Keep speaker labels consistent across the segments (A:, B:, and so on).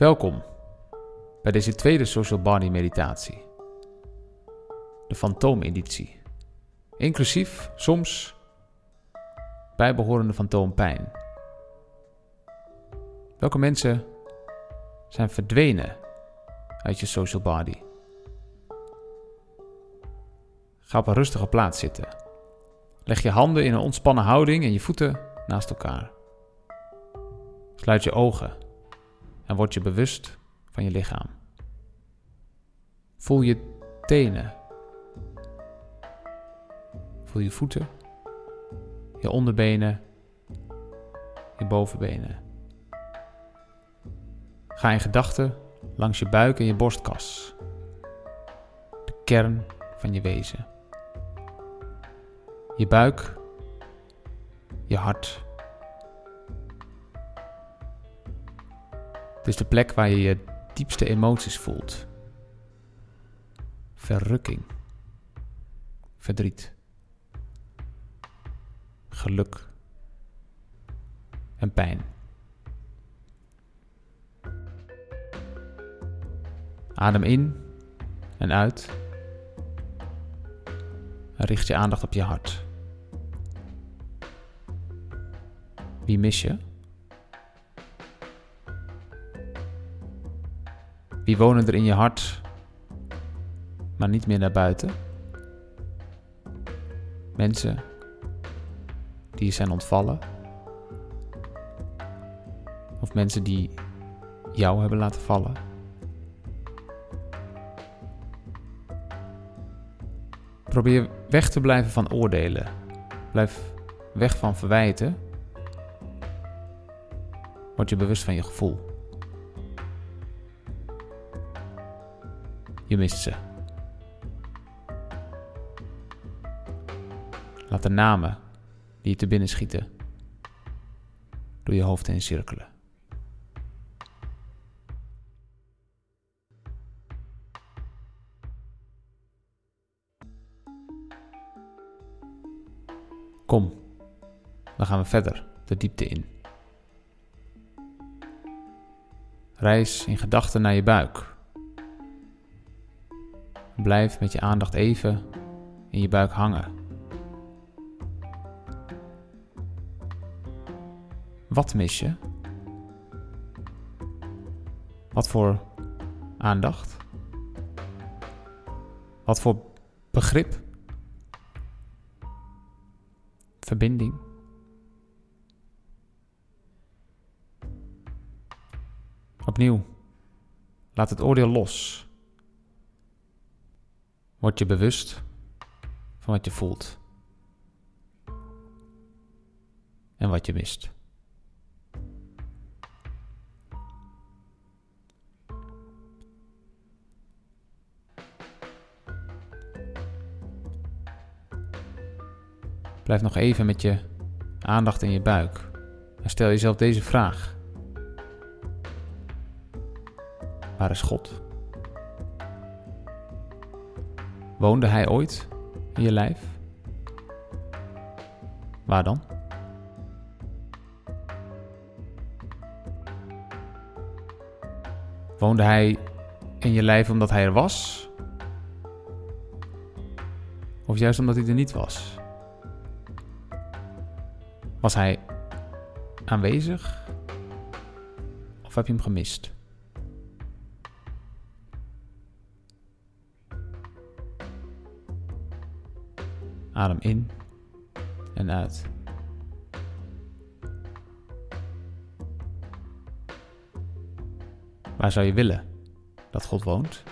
A: Welkom bij deze tweede Social Body meditatie. De fantoomeditie. Inclusief soms bijbehorende fantoompijn. Welke mensen zijn verdwenen uit je social body? Ga op een rustige plaats zitten. Leg je handen in een ontspannen houding en je voeten naast elkaar. Sluit je ogen en word je bewust van je lichaam. Voel je tenen. Voel je voeten, je onderbenen, je bovenbenen. Ga in gedachten langs je buik en je borstkas. De kern van je wezen. Je buik, je hart. Is de plek waar je je diepste emoties voelt. Verrukking, verdriet, geluk en pijn. Adem in en uit. En richt je aandacht op je hart. Wie mis je? Wie wonen er in je hart, maar niet meer naar buiten? Mensen die je zijn ontvallen? Of mensen die jou hebben laten vallen? Probeer weg te blijven van oordelen. Blijf weg van verwijten. Word je bewust van je gevoel. Je mist ze. Laat de namen die je te binnen schieten door je hoofd heen cirkelen. Kom, dan gaan we verder de diepte in. Reis in gedachten naar je buik. Blijf met je aandacht even in je buik hangen. Wat mis je? Wat voor aandacht? Wat voor begrip? Verbinding? Opnieuw, laat het oordeel los. Word je bewust van wat je voelt en wat je mist. Blijf nog even met je aandacht in je buik en stel jezelf deze vraag: Waar is God? Woonde hij ooit in je lijf? Waar dan? Woonde hij in je lijf omdat hij er was? Of juist omdat hij er niet was? Was hij aanwezig? Of heb je hem gemist? Adem in en uit. Waar zou je willen dat God woont?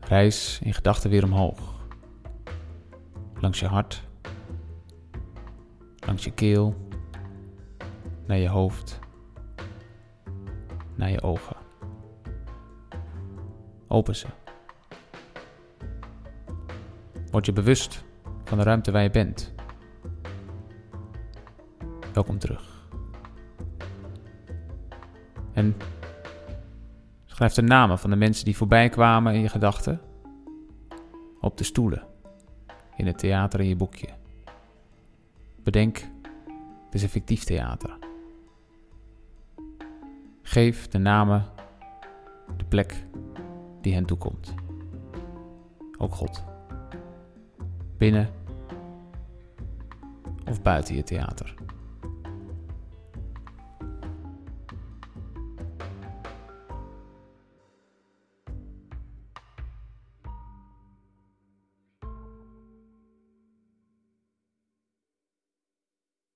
A: Reis in gedachten weer omhoog. Langs je hart, langs je keel, naar je hoofd naar je ogen. Open ze. Word je bewust van de ruimte waar je bent. Welkom terug. En schrijf de namen van de mensen die voorbij kwamen in je gedachten op de stoelen in het theater in je boekje. Bedenk, het is een fictief theater. Geef de namen de plek die hen toekomt. Ook God. Binnen of buiten je theater.